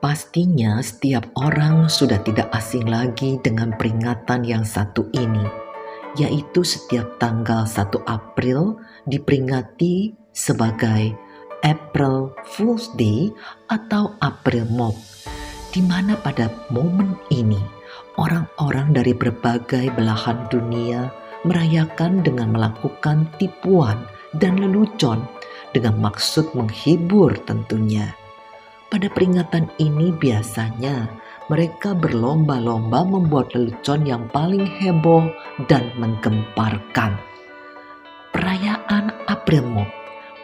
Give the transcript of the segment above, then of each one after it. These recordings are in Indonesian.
Pastinya setiap orang sudah tidak asing lagi dengan peringatan yang satu ini, yaitu setiap tanggal 1 April diperingati sebagai April Fool's Day atau April Mop, di mana pada momen ini orang-orang dari berbagai belahan dunia merayakan dengan melakukan tipuan dan lelucon dengan maksud menghibur tentunya. Pada peringatan ini biasanya mereka berlomba-lomba membuat lelucon yang paling heboh dan menggemparkan. Perayaan April Mop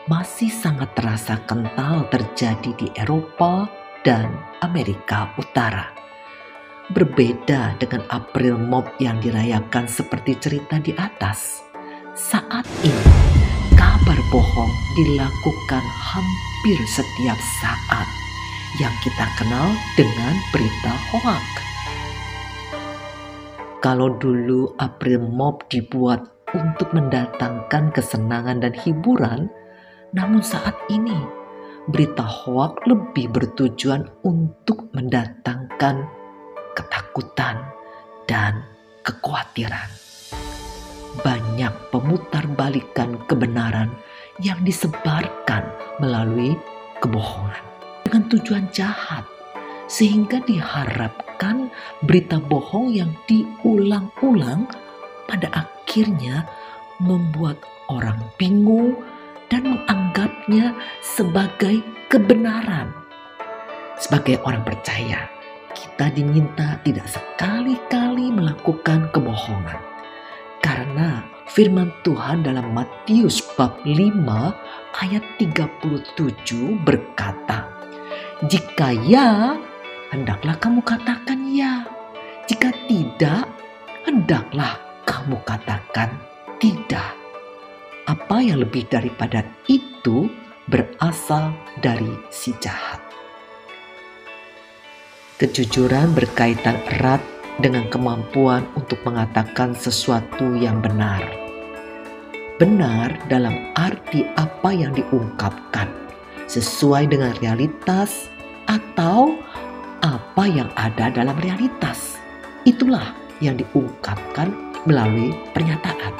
masih sangat terasa kental terjadi di Eropa dan Amerika Utara. Berbeda dengan April Mop yang dirayakan seperti cerita di atas. Saat ini, kabar bohong dilakukan hampir setiap saat yang kita kenal dengan berita hoak. Kalau dulu April Mop dibuat untuk mendatangkan kesenangan dan hiburan, namun saat ini berita hoak lebih bertujuan untuk mendatangkan ketakutan dan kekhawatiran. Banyak pemutarbalikan kebenaran yang disebarkan melalui kebohongan dengan tujuan jahat, sehingga diharapkan berita bohong yang diulang-ulang pada akhirnya membuat orang bingung dan menganggapnya sebagai kebenaran. Sebagai orang percaya, kita diminta tidak sekali-kali melakukan kebohongan. Karena firman Tuhan dalam Matius bab 5 ayat 37 berkata, jika ya, hendaklah kamu katakan ya. Jika tidak, hendaklah kamu katakan tidak. Apa yang lebih daripada itu berasal dari si jahat. Kejujuran berkaitan erat dengan kemampuan untuk mengatakan sesuatu yang benar. Benar dalam arti apa yang diungkapkan sesuai dengan realitas atau apa yang ada dalam realitas. Itulah yang diungkapkan melalui pernyataan.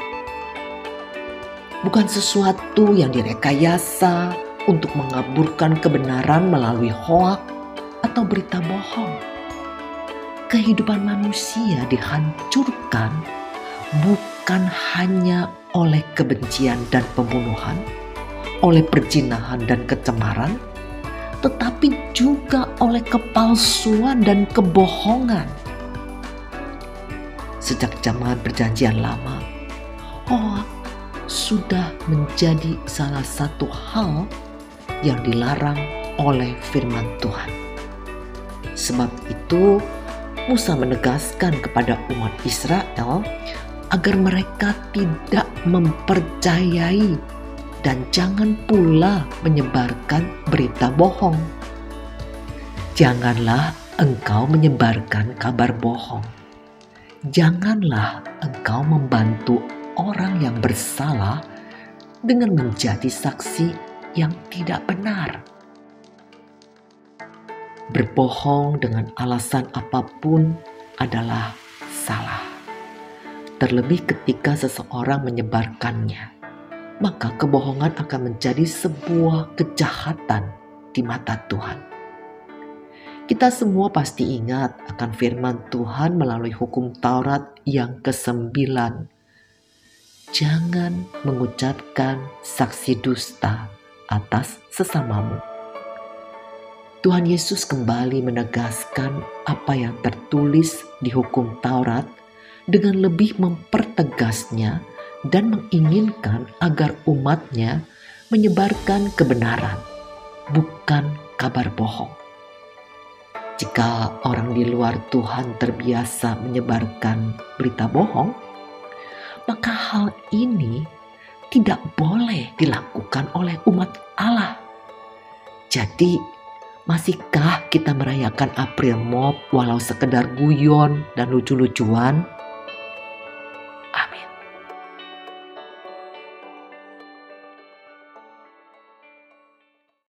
Bukan sesuatu yang direkayasa untuk mengaburkan kebenaran melalui hoak atau berita bohong. Kehidupan manusia dihancurkan bukan hanya oleh kebencian dan pembunuhan, oleh perjinahan dan kecemaran, tetapi juga oleh kepalsuan dan kebohongan. Sejak zaman Perjanjian Lama, hoax sudah menjadi salah satu hal yang dilarang oleh firman Tuhan. Sebab itu, Musa menegaskan kepada umat Israel agar mereka tidak mempercayai dan jangan pula menyebarkan berita bohong. Janganlah engkau menyebarkan kabar bohong. Janganlah engkau membantu orang yang bersalah dengan menjadi saksi yang tidak benar. Berbohong dengan alasan apa pun adalah salah, terlebih ketika seseorang menyebarkannya maka kebohongan akan menjadi sebuah kejahatan di mata Tuhan. Kita semua pasti ingat akan firman Tuhan melalui hukum Taurat yang kesembilan. Jangan mengucapkan saksi dusta atas sesamamu. Tuhan Yesus kembali menegaskan apa yang tertulis di hukum Taurat dengan lebih mempertegasnya dan menginginkan agar umatnya menyebarkan kebenaran, bukan kabar bohong. Jika orang di luar Tuhan terbiasa menyebarkan berita bohong, maka hal ini tidak boleh dilakukan oleh umat Allah. Jadi, masihkah kita merayakan April Mop walau sekedar guyon dan lucu-lucuan?